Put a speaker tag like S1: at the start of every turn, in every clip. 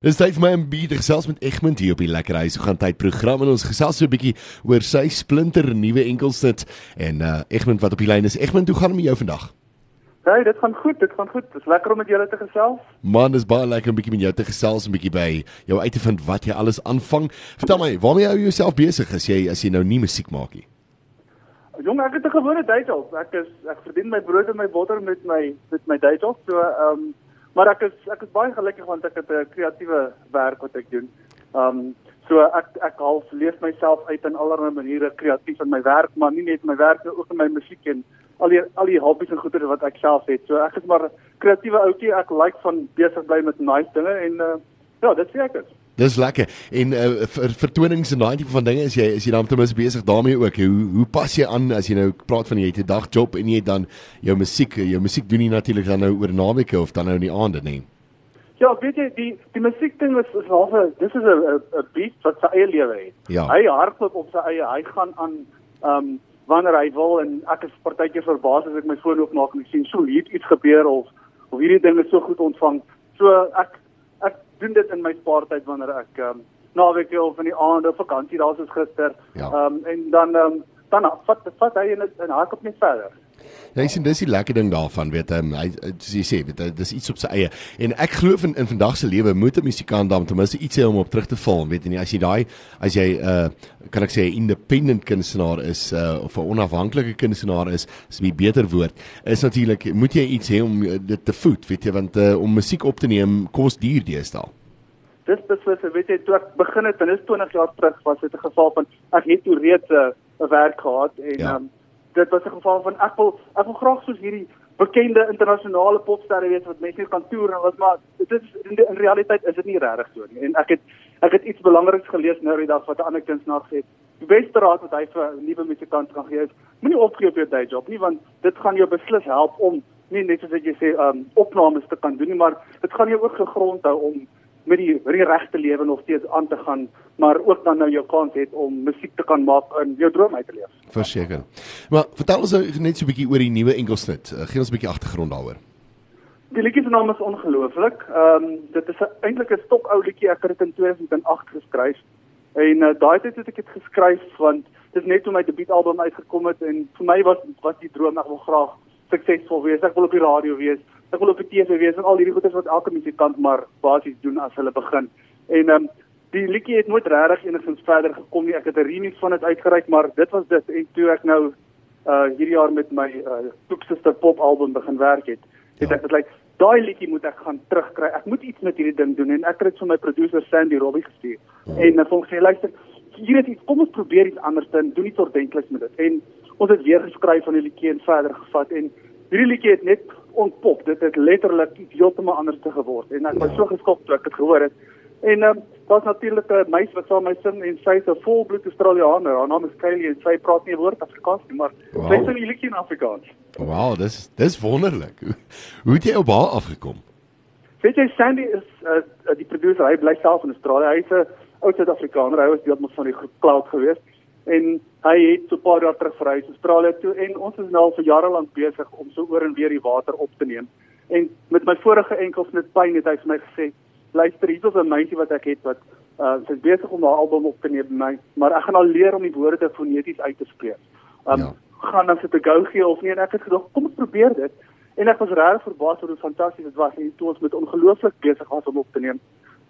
S1: Dis tyd vir my om bietjie gesels met Egmond hier op die Lekker Huis. Ons gaan tyd program en ons gesels so 'n bietjie oor sy splinter nuwe enkelsnit en uh Egmond wat op die lyn is. Egmond, hoe gaan dit met jou vandag?
S2: Hey, dit gaan goed, dit gaan goed. Dit is lekker om met julle te gesels.
S1: Man, dis baie lekker om bietjie met jou te gesels en bietjie by jou uit te vind wat jy alles aanvang. Vertel my, waarmee hou jy jouself besig as jy as jy nou nie musiek maak nie?
S2: Jong, ek het 'n gewone dayjob. Ek is ek verdien my brood en my botter met my met my dayjob. So, ehm um, maar ek is ek is baie gelukkig want ek het 'n kreatiewe werk wat ek doen. Um so ek ek half leef myself uit in allerlei maniere kreatief in my werk, maar nie net my werk nie, ook in my musiek en al die al die hobbies en goedere wat ek self het. So ek is maar kreatiewe ouetjie. Ek like van besig bly met nice dinge en uh, ja, dit sê ek is.
S1: Dis lekker. En uh vir vertonings en daai tipe van dinge is jy is jy dan ten minste besig daarmee ook. Hoe hoe pas jy aan as jy nou praat van jy het 'n dagjob en jy dan jou musiek, jou musiek doen nie natuurlik dan nou oor naweke of dan nou in die aande nie.
S2: Ja, weet jy, die die musiek ding is is half 'n dis is 'n 'n beat wat sy eie lewe het.
S1: Ja.
S2: Hy hardloop op sy eie. Hy gaan aan um wanneer hy wil en ek is partykeer verbaas as ek my foon oopmaak en ek sien so hier iets gebeur of of hierdie ding is so goed ontvang. So ek doen dit in my spaartyd wanneer ek um naweek of in die aande vakansie daar soos gister.
S1: Ja.
S2: Um en dan um dan vat vat hy en en hardloop net verder.
S1: Ja, ek sien dis die lekker ding daarvan, weet jy, hy soos jy sê, weet jy, dis iets op sy eie. En ek glo in in vandag se lewe moet 'n musikant dan ten minste iets hê om op terug te val, weet jy nie, as jy daai as jy 'n uh, kan ek sê 'n independent kunstenaar is uh, of 'n onafhanklike kunstenaar is, is 'n beter woord, is natuurlik moet jy iets hê om uh, dit te voed, weet jy, want uh, om musiek op te neem kos duur deesdae.
S2: Dis beslis, weet jy, toe ek begin het, en dis 20 jaar terug, was dit 'n geval van ek het toe reeds 'n uh, werk gehad en
S1: Ja.
S2: um, dit was 'n geval van ek wil ek wil graag soos hierdie bekende internasionale popsterre wees wat mense kan toer en wat maar dit is in, die, in realiteit is dit nie regtig so nie. En ek het ek het iets belangriks gelees nou die dag wat 'n ander kunstenaar het. Die beste raad wat hy vir 'n nuwe musikant kan gee is moenie opgee op jou dayjob nie want dit gaan jou beslis help om nie net soos wat jy sê um opnames te kan doen nie, maar dit gaan jou ook gegrond hou om met die, met die regte lewe nog steeds aan te gaan, maar ook dan nou jou kans het om musiek te kan maak en jou droom uit te leef.
S1: Verseker. Maar vertel ons nou net so 'n bietjie oor die nuwe enkelsnit. Uh, gee ons 'n bietjie agtergrond daaroor.
S2: Die liedjie se naam is ongelooflik. Ehm um, dit is eintlik 'n stokou liedjie. Ek het dit in 2008 geskryf. En uh, daai tyd het ek dit geskryf want dit is net toe my debuutalbum uitgekom het en vir my was was die droom ek wil graag suksesvol wees. Ek wil op die radio wees. Ek wil op die TV wees en al hierdie goeders wat elke musikant maar basies doen as hulle begin. En ehm um, die liedjie het nooit regtig enigstens verder gekom nie. Ek het 'n remix van dit uitgereik, maar dit was dit en toe ek nou uh hierdie jaar met my uh Toepsister pop album begin werk het, het
S1: Ja.
S2: ek besluit daai liedjie moet ek gaan terugkry. Ek moet iets met hierdie ding doen en ek het dit vir my producer Sandy Robbie gestuur. En ek het gesê luister, hier is iets, kom ons probeer iets anders doen, doen iets ordentliks met dit. En ons het weer geskryf van die liedjie en verder gevat en hierdie liedjie het net ontpop. Dit het letterlik iets heeltemal anders te geword en ek was
S1: Ja.
S2: so geskok toe ek dit gehoor het. En um, daar's natuurlik 'n meisie wat saam met my sing en sy's 'n volbloed Australianer. Haar naam is Kylie en sy praat nie 'n woord Afrikaans nie, maar
S1: Wow.
S2: sy sing die liedjie in Afrikaans.
S1: Wow, dis dis wonderlik. Hoe, hoe het jy op haar afgekom?
S2: Weet jy Sandy is uh, uh, die producer, hy bly self in Australië. Hy's 'n ou Suid-Afrikaner. Hy was deel van die groep Cloud geweest en hy het so 'n paar jaar terug verhuis Australië toe en ons is nou al vir jare lank besig om so oor en weer die water op te neem. En met my vorige enkelsnit pyn het hy vir my gesê, "Luister, hier is 'n meisie wat ek het wat uh sy's besig om haar album op te neem by my, maar ek gaan al leer om die woorde foneties uit te spreek." Um
S1: Ja.
S2: gaan dan sit 'n go gee of nie en ek het gedog, kom ek probeer dit. En ek was regtig verbaas oor hoe fantasties dit was en toe ons met ongelooflik besig was om op te neem.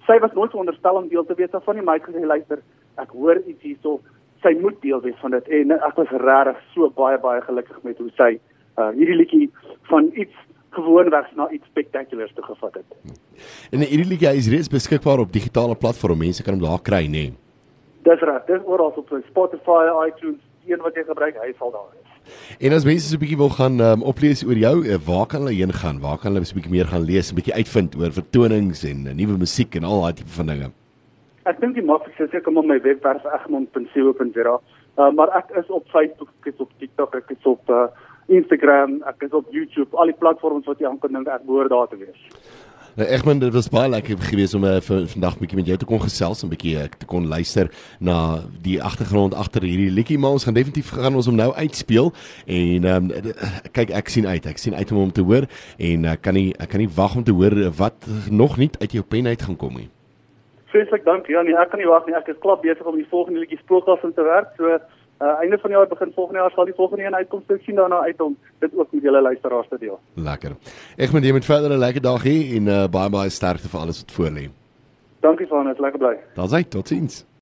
S2: Sy was nooit veronderstel om deel te wees daarvan nie, maar hy het gesê luister, ek hoor iets hierso, sy moet deel wees van dit en ek was regtig so baie baie gelukkig met hoe sy uh, hierdie liedjie van iets gewoonwegs na iets spectaculars toe gevat het.
S1: En hierdie liedjie is reeds beskikbaar op digitale platforms. Mense kan hom daar kry, nê? Nee.
S2: Dis reg, dis oral op Spotify, iTunes, die een wat jy gebruik, hy sal daar wees.
S1: En as mense so 'n bietjie wil gaan um, oplees oor jou, uh, waar kan hulle heen gaan? Waar kan hulle so 'n bietjie meer gaan lees, 'n bietjie uitvind oor vertonings en uh, nuwe musiek en al daai tipe van dinge?
S2: Ek dink die maklikste is seker om op my webwerf egmond.co.za. Uh, maar ek is op Facebook, ek is op TikTok, ek is op uh, Instagram, ek is op YouTube, al die platforms wat jy aan kan dink, ek behoort daar te wees.
S1: Nou Egmond, dit was baie lekker geweest om uh, vandag bietjie met jou te kon gesels en bietjie uh, te kon luister na die agtergrond agter hierdie liedjie, maar ons gaan definitief gaan ons hom nou uitspeel en um, kyk ek sien uit, ek sien uit om hom te hoor en ek uh, kan nie ek kan nie wag om te hoor wat nog nie uit jou pen uit gaan kom nie.
S2: Vreeslik dankie. Ja nee, ek kan nie wag nie. Ek is klop besig om die volgende liedjie Spookgas in te werk. So uh einde van die jaar begin volgende jaar sal die volgende een uitkom. So sien daarna uit om dit ook met julle luisteraars te deel.
S1: Lekker. Ek moet jy met verder 'n lekker dag hê en uh, baie baie sterkte vir alles wat voor lê.
S2: Dankie vir alles. Lekker bly.
S1: Daar's hy. Totsiens.